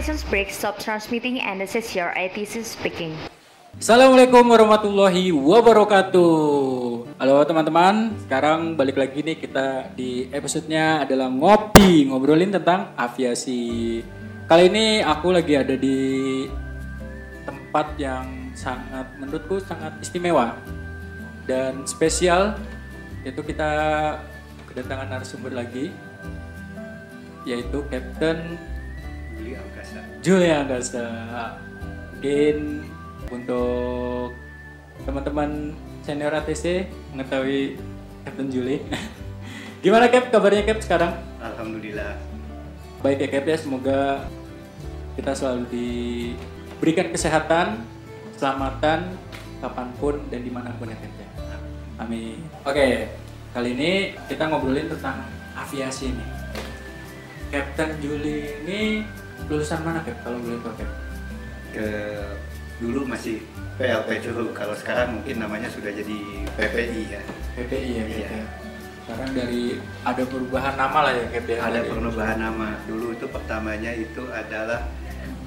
stations break, stop transmitting, and this is your ATC speaking. Assalamualaikum warahmatullahi wabarakatuh. Halo teman-teman, sekarang balik lagi nih kita di episodenya adalah ngopi ngobrolin tentang aviasi. Kali ini aku lagi ada di tempat yang sangat menurutku sangat istimewa dan spesial yaitu kita kedatangan narasumber lagi yaitu Captain. Julia Angkasa. Mungkin untuk teman-teman senior ATC mengetahui Captain Juli. Gimana Cap kabarnya Cap sekarang? Alhamdulillah. Baik ya Cap ya, semoga kita selalu diberikan kesehatan, keselamatan kapan pun dan di mana pun ya Cap ya. Amin. Oke, kali ini kita ngobrolin tentang aviasi nih. Captain Juli ini lulusan mana Cap kalau boleh tahu Cap? Ke dulu masih PLP dulu. Kalau sekarang mungkin namanya sudah jadi PPI ya. PPI ya Iya. ya. Sekarang dari ada perubahan nama lah ya Cap ya. Ada perubahan nama. Dulu itu pertamanya itu adalah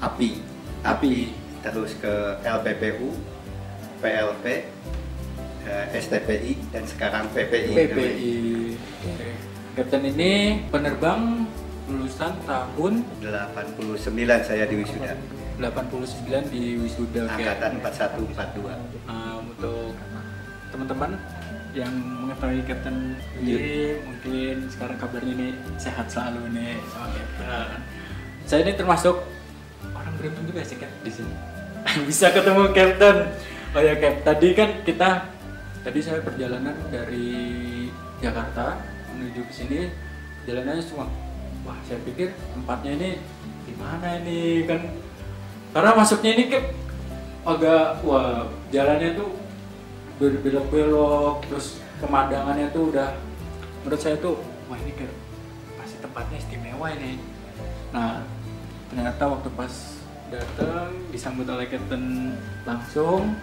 API. API. Terus ke LPPU, PLP, eh, STPI dan sekarang PPI. PPI. Oke. Captain ini penerbang lulusan tahun 89 saya di wisuda. 89 di wisuda. Angkatan 4142. Um, untuk teman-teman yang mengetahui Captain Willy mungkin sekarang kabarnya ini sehat selalu nih sama Captain. Saya ini termasuk orang beruntung juga sih Cap di sini. Bisa ketemu Captain. Oh ya Cap, tadi kan kita tadi saya perjalanan dari Jakarta menuju ke sini jalanannya semua wah saya pikir tempatnya ini di mana ini kan? Karena masuknya ini Cap agak wah jalannya tuh berbelok-belok terus pemandangannya tuh udah menurut saya tuh wah ini kayak pasti tempatnya istimewa ini. Nah ternyata waktu pas datang disambut oleh Captain langsung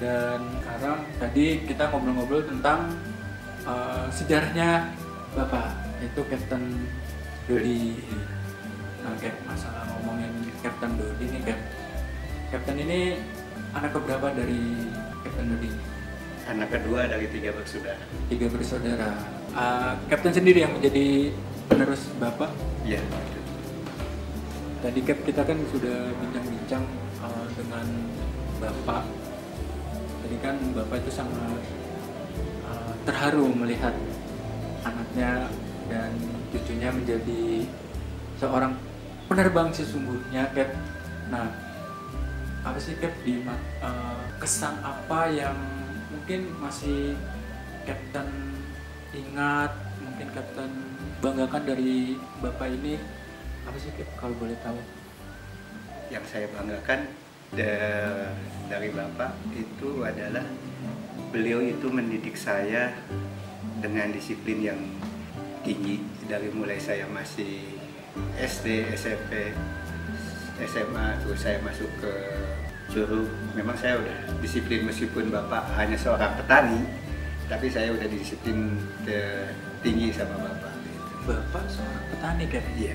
dan sekarang tadi kita ngobrol-ngobrol tentang eh, sejarahnya bapak itu Captain Dodi nah kayak masalah ngomongin Captain Dodi nih Cap Captain ini anak keberapa dari Captain Dodi? Anak kedua dari tiga bersaudara. Tiga bersaudara. Uh, Captain sendiri yang menjadi penerus bapak. Iya. Tadi Cap kita kan sudah bincang-bincang uh, dengan bapak. Tadi kan bapak itu sangat uh, terharu melihat anaknya dan cucunya menjadi seorang penerbang sesungguhnya Cap. Nah, apa sih Cap di uh, kesan apa yang mungkin masih Captain ingat, mungkin Captain banggakan dari bapak ini apa sih Cap kalau boleh tahu? Yang saya banggakan da- dari bapak itu adalah beliau itu mendidik saya dengan disiplin yang tinggi dari mulai saya masih SD, SMP, SMA, terus saya masuk ke Curug. Memang saya udah disiplin meskipun bapak hanya seorang petani, tapi saya udah disiplin ke- tinggi sama bapak. gitu. Bapak seorang petani Cap. Iya.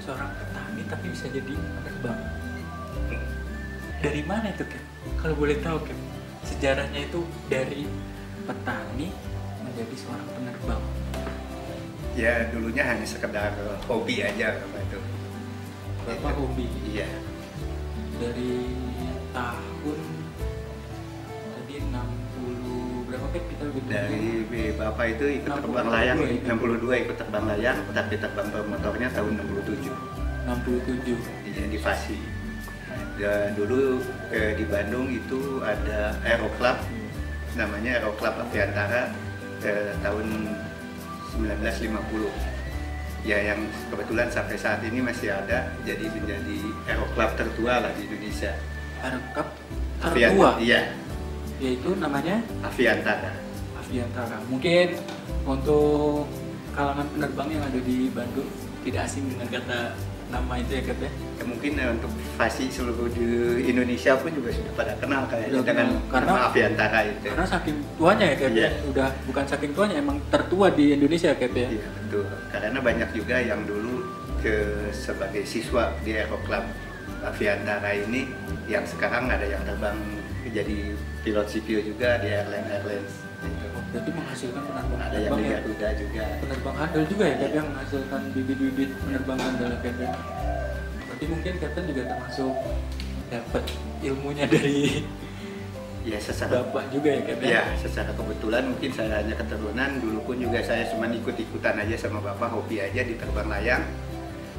Seorang petani tapi bisa jadi penerbang. Dari mana itu Cap? Kalau boleh tahu Cap, sejarahnya itu dari petani menjadi seorang penerbang. Ya dulunya hanya sekedar hobi aja apa itu. Bapak Gitu. hobi Iya. dari tahun tadi 60 berapa Cap kita Dari bapak itu ikut 62 terbang layang, ya? 62 ikut terbang layang, tapi terbang motornya tahun 67. 67 Iya di Fasi. Dan dulu eh, di Bandung itu ada Aero Club, namanya Aero Club Aviantara eh, tahun 1950. Ya yang kebetulan sampai saat ini masih ada, jadi menjadi Aero Club tertua lah di Indonesia. Avian- tertua Iya, yaitu namanya Aviantara. Aviantara. Mungkin untuk kalangan penerbang yang ada di Bandung tidak asing dengan kata nama itu ya Kat ya. Ya, mungkin eh, untuk Fasi seluruh di Indonesia pun juga sudah pada kenal kayaknya Sudah dengan. Karena- nama Aviantara itu. Karena saking tuanya ya Kat ya. Iya. Udah bukan saking tuanya emang tertua di Indonesia Kat ya. Iya betul. Karena banyak juga yang dulu ke sebagai siswa di Aero Club Aviantara ini yang sekarang ada yang terbang jadi pilot sipil juga di airline airlines gitu. Berarti menghasilkan penerbang ada yang ya juga penerbang handal juga ya Cap yang menghasilkan bibit-bibit penerbang handal ya Cap ya berarti mungkin Captain juga termasuk dapat ilmunya dari ya secara bapak juga ya Cap ya Ya, secara kebetulan mungkin saya hanya keturunan. Dulu pun juga saya cuma ikut-ikutan aja sama bapak, hobi aja di terbang layang.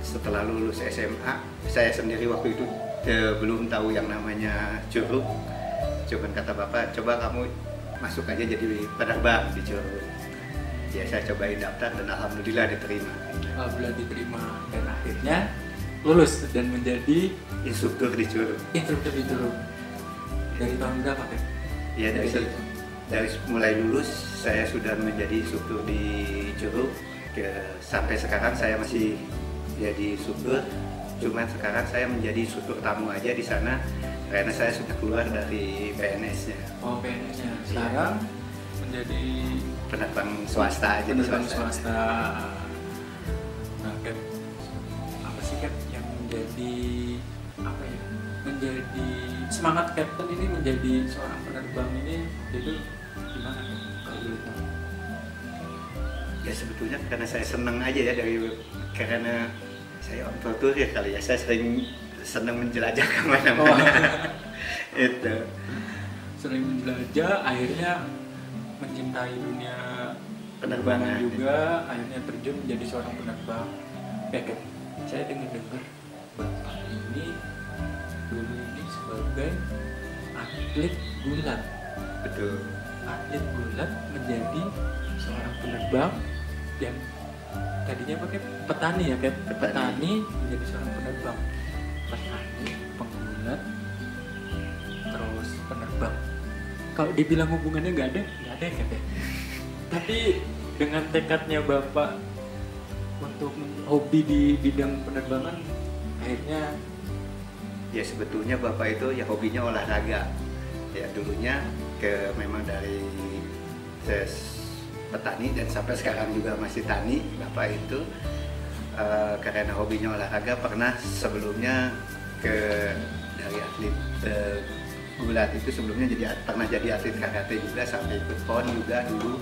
Setelah lulus SMA, saya sendiri waktu itu eh, belum tahu yang namanya curug. Cuman kata bapak, coba kamu masuk aja jadi penerbang di curug. Ya, saya cobain daftar dan alhamdulillah diterima. Alhamdulillah diterima dan akhirnya lulus dan menjadi Instruktur di curug. instruktur di Curug dari tahun berapa Cap? Ya dari Dari dari mulai lulus saya sudah menjadi instruktur di Curug ke sampai sekarang saya masih jadi instruktur cuman sekarang saya menjadi instruktur tamu aja di sana karena saya sudah keluar dari PNS-nya Oh PNS-nya sekarang menjadi penerbang swasta aja penerbang swasta. swasta. Nah, Cap, apa sih Cap yang menjadi apa ya? Menjadi semangat Captain ini menjadi seorang penerbang ini itu gimana? Kalau boleh tahu. Ya sebetulnya karena saya senang aja ya dari karena saya on ya kali ya. Saya sering senang menjelajah ke mana-mana itu. Sering menjelajah, akhirnya mencintai dunia Penerbangan. juga, akhirnya terjun menjadi seorang penerbang. Ya Cap, saya dengar-dengar bapak ini dulu ini sebagai atlet gulat betul. Atlet gulat menjadi seorang penerbang dan tadinya pakai petani ya kan Petani. petani menjadi seorang penerbang. Petani penggulat terus penerbang. Kalau dibilang hubungannya nggak ada nggak ada ya Cap, ya? Tapi dengan tekadnya bapak untuk hobi di bidang penerbangan akhirnya ya sebetulnya bapak itu ya hobinya olahraga. Ya dulunya ke memang dari ses petani dan sampai sekarang juga masih tani bapak itu eh, karena hobinya olahraga pernah sebelumnya ke dari atlet eh, gulat itu sebelumnya jadi pernah jadi atlet karate juga sampai ikut pon juga dulu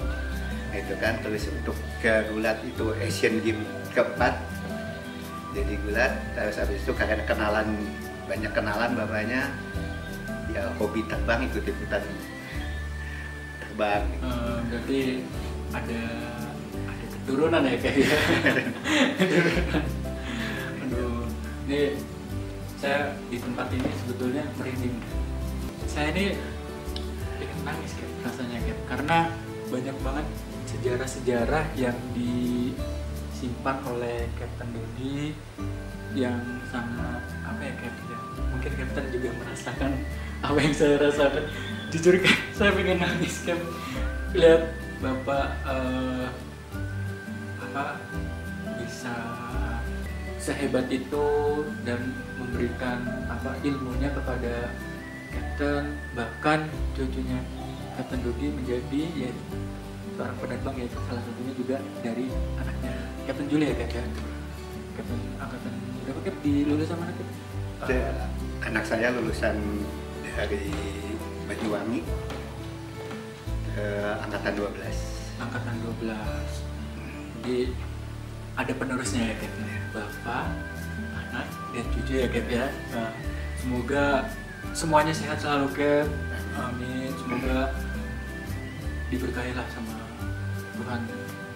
itu kan. Terus untuk ke gulat itu Asian Games keempat jadi gulat terus habis itu karena kenalan banyak kenalan bapaknya ya hobi terbang ikut ikutan terbang. Eh, berarti ada ada keturunan ya kayak ya. Keturunan. Aduh, ini saya di tempat ini sebetulnya merinding. Saya ini pengen nangis kayak rasanya kayak karena banyak banget sejarah-sejarah yang disimpan oleh Captain Dodi yang sangat apa ya Captain ya mungkin Captain juga merasakan apa yang saya rasakan jujur kan saya pengen nangis kan lihat bapak eh, apa bisa sehebat itu dan memberikan apa ilmunya kepada Captain bahkan cucunya Captain Dodi menjadi ya seorang penerbang yaitu salah satunya juga dari anaknya Captain Julia ya Cap ya? Captain angkatan berapa Cap di lulusan mana Cap? Anak saya lulusan dari Banyuwangi eh, angkatan 12 angkatan 12 jadi ada penerusnya ya Cap ya? bapak anak dan cucu ya Cap ya? Nah, semoga semuanya sehat selalu Cap amin. Semoga diberkahilah sama Tuhan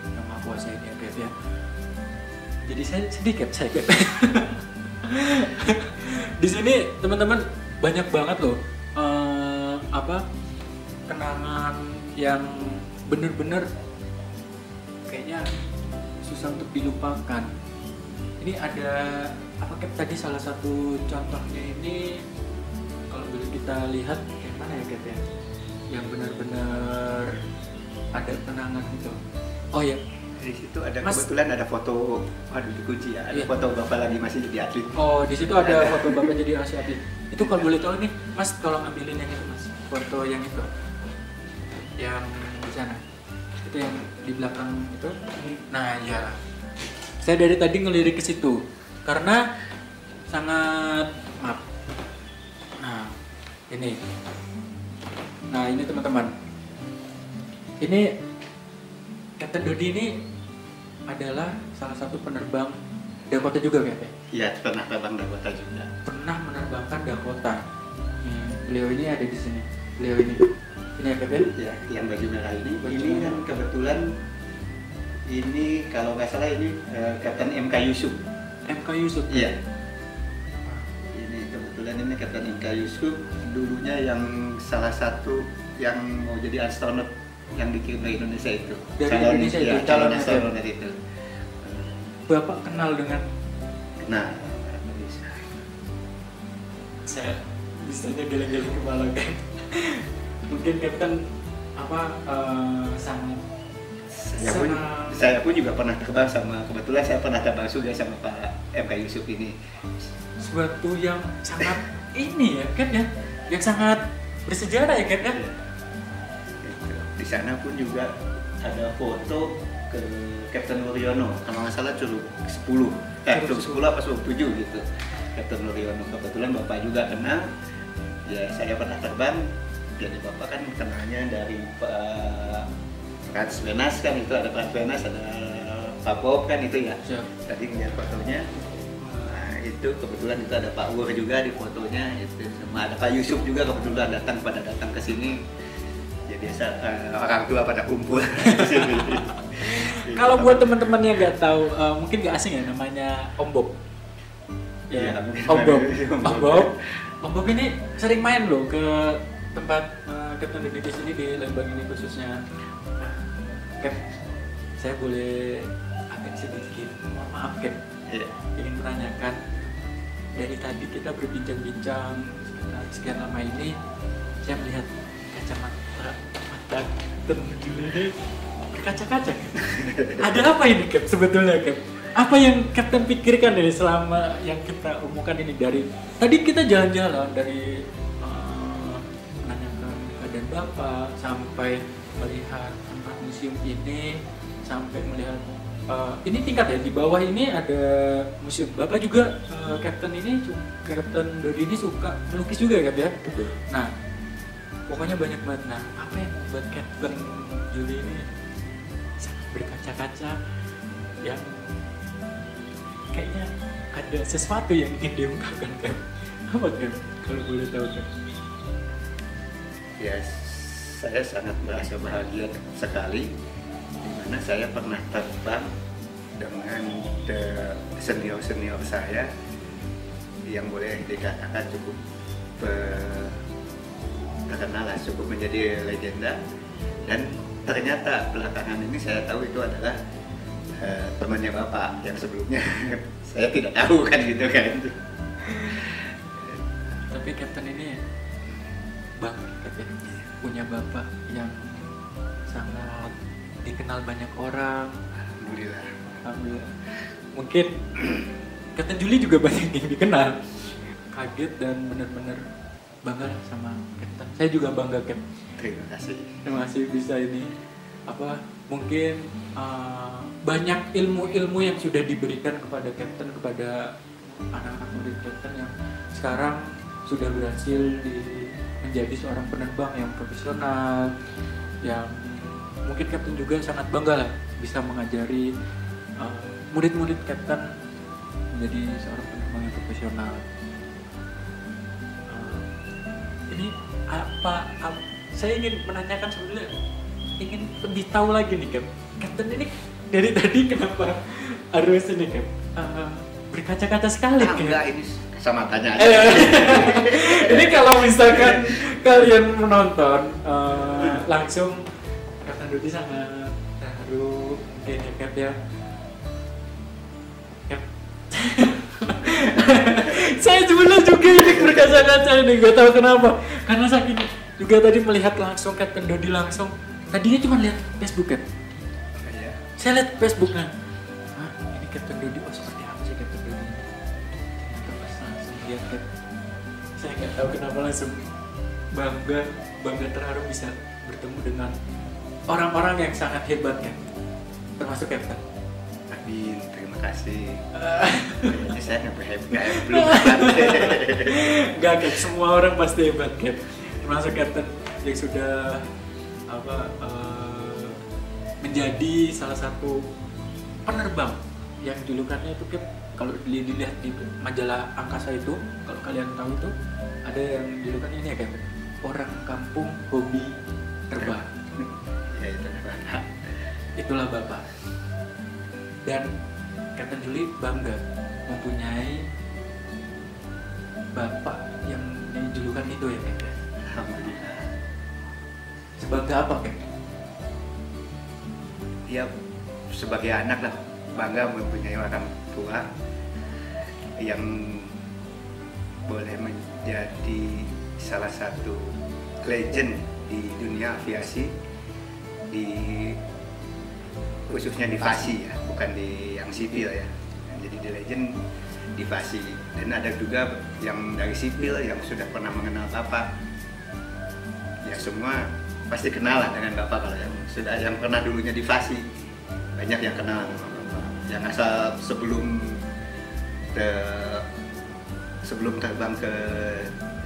yang Maha Kuasa ini ya Cap ya? Jadi saya sedih Cap saya Cap di sini teman-teman banyak banget loh eh, apa kenangan yang bener-bener kayaknya susah untuk dilupakan. Ini ada apa tadi salah satu contohnya ini kalau boleh kita lihat kayak mana ya Cap ya? Yang benar-benar ada kenangan gitu. Oh ya, di situ ada Mas- kebetulan ada foto aduh dikunci ya ada Iya. foto bapak lagi masih jadi atlet oh di situ ada Ada. foto bapak jadi Asia Atlet. Itu kalau boleh tahu nih, Mas tolong ambilin yang itu Mas, foto yang itu, yang di sana. Itu yang di belakang itu. Nah ya, saya dari tadi ngelirik ke situ. karena sangat maaf nah ini nah ini teman-teman ini Captain Dodi ini adalah salah satu penerbang Dakota juga kayaknya Iya, pernah terbang Dakota juga. pernah menerbangkan Dakota Hmm, beliau ini ada di sini beliau ini ini ya Captain Ya, yang baju merah ini, Baju ini kan kebetulan ini kalau nggak salah ini eh, Kapten MK Yusuf. MK Yusuf Iya. Ini kebetulan ini Kapten MK Yusuf dulunya yang salah satu yang mau jadi astronot yang dikirim ke Indonesia itu. Dari Calon- Indonesia ya, itu, calon calon astronot itu. Bapak kenal dengan Nah, saya bisanya geleng-geleng kepala kan mungkin Captain apa eh, sangat saya pun, Sama- saya pun juga pernah terbang sama kebetulan saya pernah terbang juga sama Pak MK Yusuf ini. suatu yang sangat ini ya kan ya yang sangat bersejarah ya kan ya Gitu. Di sana pun juga ada foto ke Kapten Wuryono, kalau nggak salah curug 10, eh Curug curug 10 apa curug 7 gitu. Kapten Wuryono kebetulan bapak juga kenal. Ya saya pernah terbang, jadi bapak kan kenalnya dari Pak Frans Wenas kan itu ada Frans Wenas, ada Pak Bob kan itu ya. Siap. Tadi ngeliat fotonya, Nah, itu kebetulan itu ada Pak Wur juga di fotonya itu sama ada Pak Yusuf juga kebetulan datang pada datang ke sini ya biasa eh, orang tua pada kumpul kalau buat teman-teman yang nggak tahu eh, mungkin nggak asing ya namanya Om Bob Iya, ya mungkin. Om Bob Om. Bob Om Bob ini sering main loh ke tempat eh, Captain Dodi di sini di Lembang ini khususnya. Cap saya boleh agak sedikit mohon maaf Cap. Iya. ingin menanyakan dari tadi kita berbincang-bincang sekian lama ini saya melihat kacamata mata temen ini berkaca-kaca. Ada apa ini Cap sebetulnya Cap? Apa yang Captain pikirkan dari selama yang kita umumkan ini dari tadi kita jalan-jalan dari bapak sampai melihat tempat museum ini sampai melihat eh, ini tingkat ya di bawah ini ada museum. Bapak juga eh, Captain ini Captain Dodi ini suka melukis juga ya Cap, ya? Nah pokoknya banyak banget. Nah apa yang membuat Captain Juli ini sangat berkaca-kaca yang kayaknya ada sesuatu yang ingin diungkapkan kan apa kan kalau boleh tahu kan ya saya sangat merasa bahagia sekali. Di mana saya pernah terbang dengan senior senior saya yang boleh dikatakan cukup terkenal cukup menjadi legenda. Dan ternyata belakangan ini saya tahu itu adalah eh, temannya bapak yang sebelumnya. Saya tidak tahu kan gitu kan. Tapi Captain ini punya bapak yang sangat dikenal banyak orang. Alhamdulillah. Alhamdulillah. mungkin Captain Juli juga banyak yang dikenal. Kaget dan benar-benar bangga sama Captain saya juga bangga Cap terima kasih. Terima kasih bisa ini apa mungkin uh, banyak ilmu-ilmu yang sudah diberikan kepada Captain kepada anak-anak murid Captain yang sekarang sudah berhasil di, menjadi seorang penerbang yang profesional yang mungkin Captain juga sangat bangga lah bisa mengajari uh, murid-murid Captain menjadi seorang penerbang yang profesional. Uh, ini apa, ap- saya ingin menanyakan sebetulnya ingin lebih tahu lagi nih Cap Captain ini dari tadi kenapa harus ini Cap uh, berkaca-kaca sekali Ah, Cap enggak ini sama tanya Eh, ini kalau misalkan kalian menonton uh, langsung Dodi sangat terharu mungkin ya Cap ya. Saya sebenarnya juga ini berkaca-kaca ini gak tahu kenapa. Karena saking juga tadi melihat langsung Captain Dodi langsung tadinya cuma lihat Facebook kan saya lihat Facebooknya lihat Cap saya nggak tahu kenapa langsung bangga bangga terharu bisa bertemu dengan orang-orang yang sangat hebat kan termasuk Captain Amin, terima kasih. Eh, saya nggak hebat, nggak belum. Enggak, Cap. Semua orang pasti hebat, Cap. Termasuk Captain yang sudah apa eh, menjadi salah satu penerbang yang julukannya itu Cap kalau di- dilihat di majalah angkasa itu kalau kalian tahu itu ada yang julukannya ini ya Cap orang kampung hobi terbang ya itu. Nah, itulah bapak dan Captain Juli bangga mempunyai bapak yang yang julukan itu ya ya? Alhamdulillah. sebangga apa Cap? Ya sebagai anak lah bangga mempunyai orang tua yang boleh menjadi salah satu legend di dunia aviasi di khususnya di Fasi ya bukan di yang sipil ya. Jadi di legend di Fasi. Dan ada juga yang dari sipil yang sudah pernah mengenal bapak. Ya semua pasti kenal dengan bapak kalau yang sudah yang pernah dulunya di Fasi. Banyak yang kenal. sama asal sebelum ke sebelum terbang ke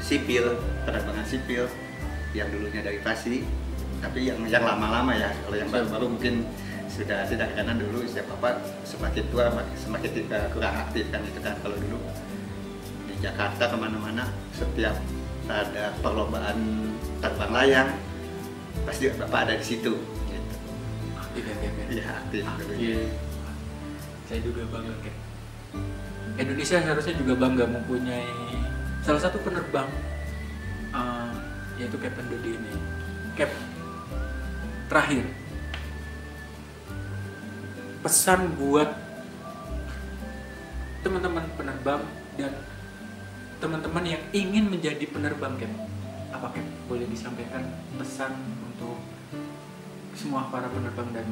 sipil penerbangan sipil yang dulunya dari Fasi tapi yang yang lama-lama ya kalau yang baru-baru mungkin sudah tidak karena dulu siapa apa semakin tua semakin tidak kurang aktif kan itu kan kalau dulu di Jakarta ke mana-mana setiap ada perlombaan terbang layang pasti bapak ada di situ gitu. aktif ya Cap ya? Iya aktif. Aktif. Saya juga bangga Cap Indonesia seharusnya juga bangga mempunyai salah satu penerbang uh, yaitu Captain Dodi ini. Cap terakhir. Pesan buat teman-teman penerbang dan teman-teman yang ingin menjadi penerbang Cap apa Cap boleh disampaikan pesan untuk semua para penerbang dan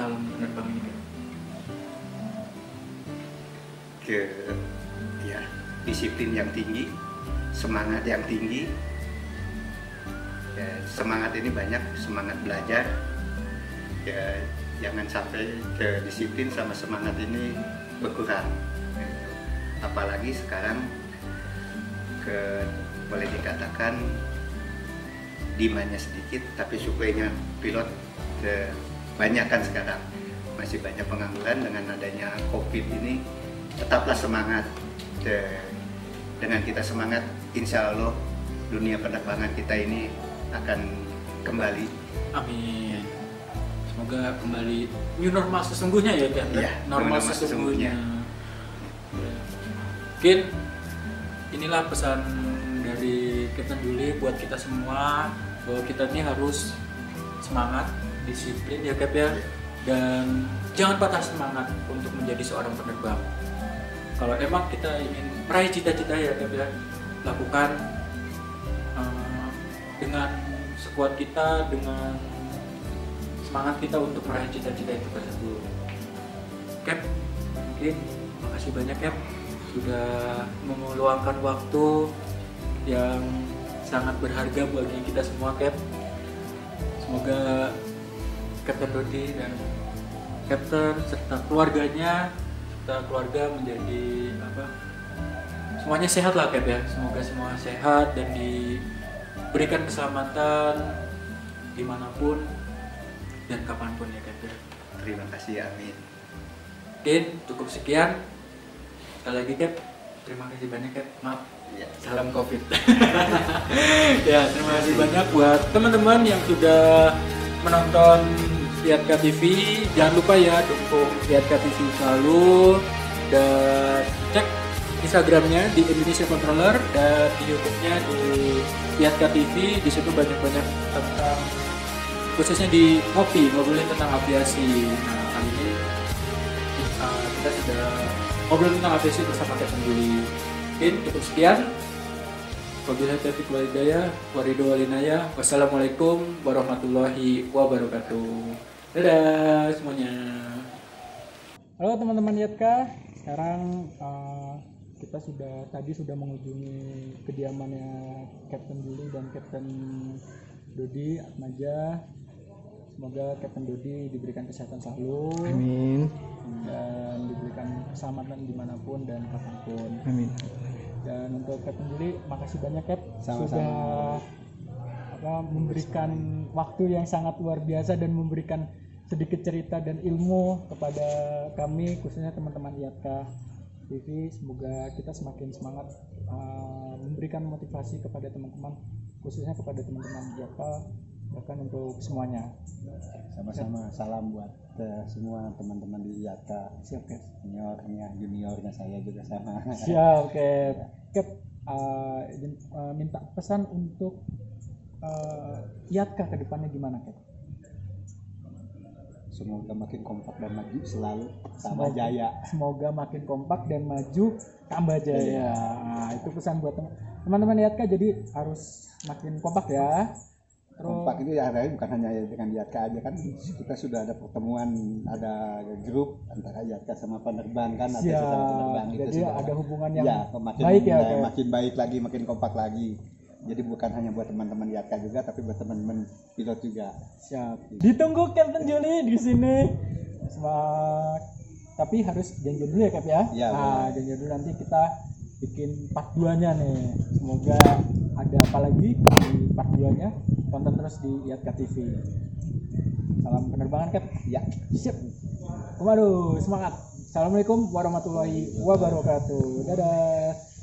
calon penerbang ini Cap ke ya disiplin yang tinggi semangat yang tinggi. Ya, semangat ini banyak semangat belajar. Ya jangan sampai ke disiplin sama semangat ini berkurang. Gitu. apalagi sekarang ke boleh dikatakan demandnya sedikit tapi suplainya pilot ke banyak kan sekarang. Masih banyak pengangguran dengan adanya covid ini tetaplah semangat De- dengan kita semangat insya Allah dunia penerbangan kita ini akan kembali Amin. Semoga kembali new normal sesungguhnya ya kan? Iya, normal normal sesungguhnya. sesungguhnya. Mungkin inilah pesan dari Captain Juli buat kita semua bahwa kita ini harus semangat, disiplin ya Cap ya, dan jangan patah semangat untuk menjadi seorang penerbang. Kalau emang kita ingin meraih cita-cita ya Cap ya, lakukan eh, dengan sekuat kita, dengan semangat kita untuk meraih cita-cita itu tersebut. Cap, mungkin makasih banyak Cap sudah meluangkan waktu yang sangat berharga bagi kita semua Cap. Semoga Captain Dodi dan Captain serta keluarganya serta keluarga menjadi apa semuanya sehat lah Cap ya. Semoga semua sehat dan diberikan keselamatan di mana pun dan kapan pun ya Cap ya. terima kasih amin. Mungkin cukup sekian. Sekali lagi Cap terima kasih banyak Cap maaf ya. salam covid. Ya terima kasih banyak buat teman-teman yang sudah menonton Liatka TV jangan lupa ya dukung Liatka TV selalu. Dan cek Instagramnya di Indonesia Controller dan di YouTube-nya di Liatka TV di situ banyak-banyak tentang khususnya di ngopi ngobrolin tentang aviasi. Nah kali ini kita sudah ngobrol tentang aviasi bersama Captain Juli mungkin cukup sekian. Wabillahi taufiq wal hidayah, warido walinaya. Wassalamualaikum warahmatullahi wabarakatuh. Dadah semuanya. Halo teman-teman Yatka, sekarang uh, kita sudah tadi sudah mengunjungi kediamannya Captain Juli dan Captain Dodi Atmaja. semoga Captain Dodi diberikan kesehatan selalu Amin. dan diberikan keselamatan di mana pun dan kapan pun Amin. dan untuk Captain Juli makasih banyak Cap Sama-sama. sudah apa memberikan waktu yang sangat luar biasa dan memberikan sedikit cerita dan ilmu kepada kami khususnya teman-teman IATKA TV semoga kita semakin semangat uh, memberikan motivasi kepada teman-teman khususnya kepada teman-teman IATKA bahkan untuk semuanya. Sama-sama. Salam buat eh, semua teman-teman di IATA siap Cap seniornya, juniornya saya juga sama. Siap, Cap. Cap, uh, izin- uh, minta pesan untuk uh, ke depannya gimana, Cap? Semoga makin kompak dan maju selalu tambah Semoga- jaya. Semoga makin kompak dan maju tambah jaya. Nah, itu pesan buat teman- teman-teman Iatka jadi harus makin kompak ya. Terus Kompak ini ada bukan hanya dengan IATKA aja kan kita sudah ada pertemuan ada grup antara IATKA sama penerbang kan ada penerbang itu Jadi sudah ada hubungan yang ya, makin baik ya, ya, makin baik lagi makin kompak lagi jadi bukan hanya buat teman-teman IATKA juga tapi buat teman-teman pilot juga Siap. Ditunggu Captain Juli di sini. Semak. Tapi harus janjian dulu ya Cap ya. Iya, nah, janjian dulu nanti kita bikin part 2-nya nih. Semoga ada apa lagi di part 2-nya. Tonton terus di Iatka TV. Salam penerbangan Cap. ya Siap. Waduh, semangat. Assalamualaikum warahmatullahi wabarakatuh. Dadah.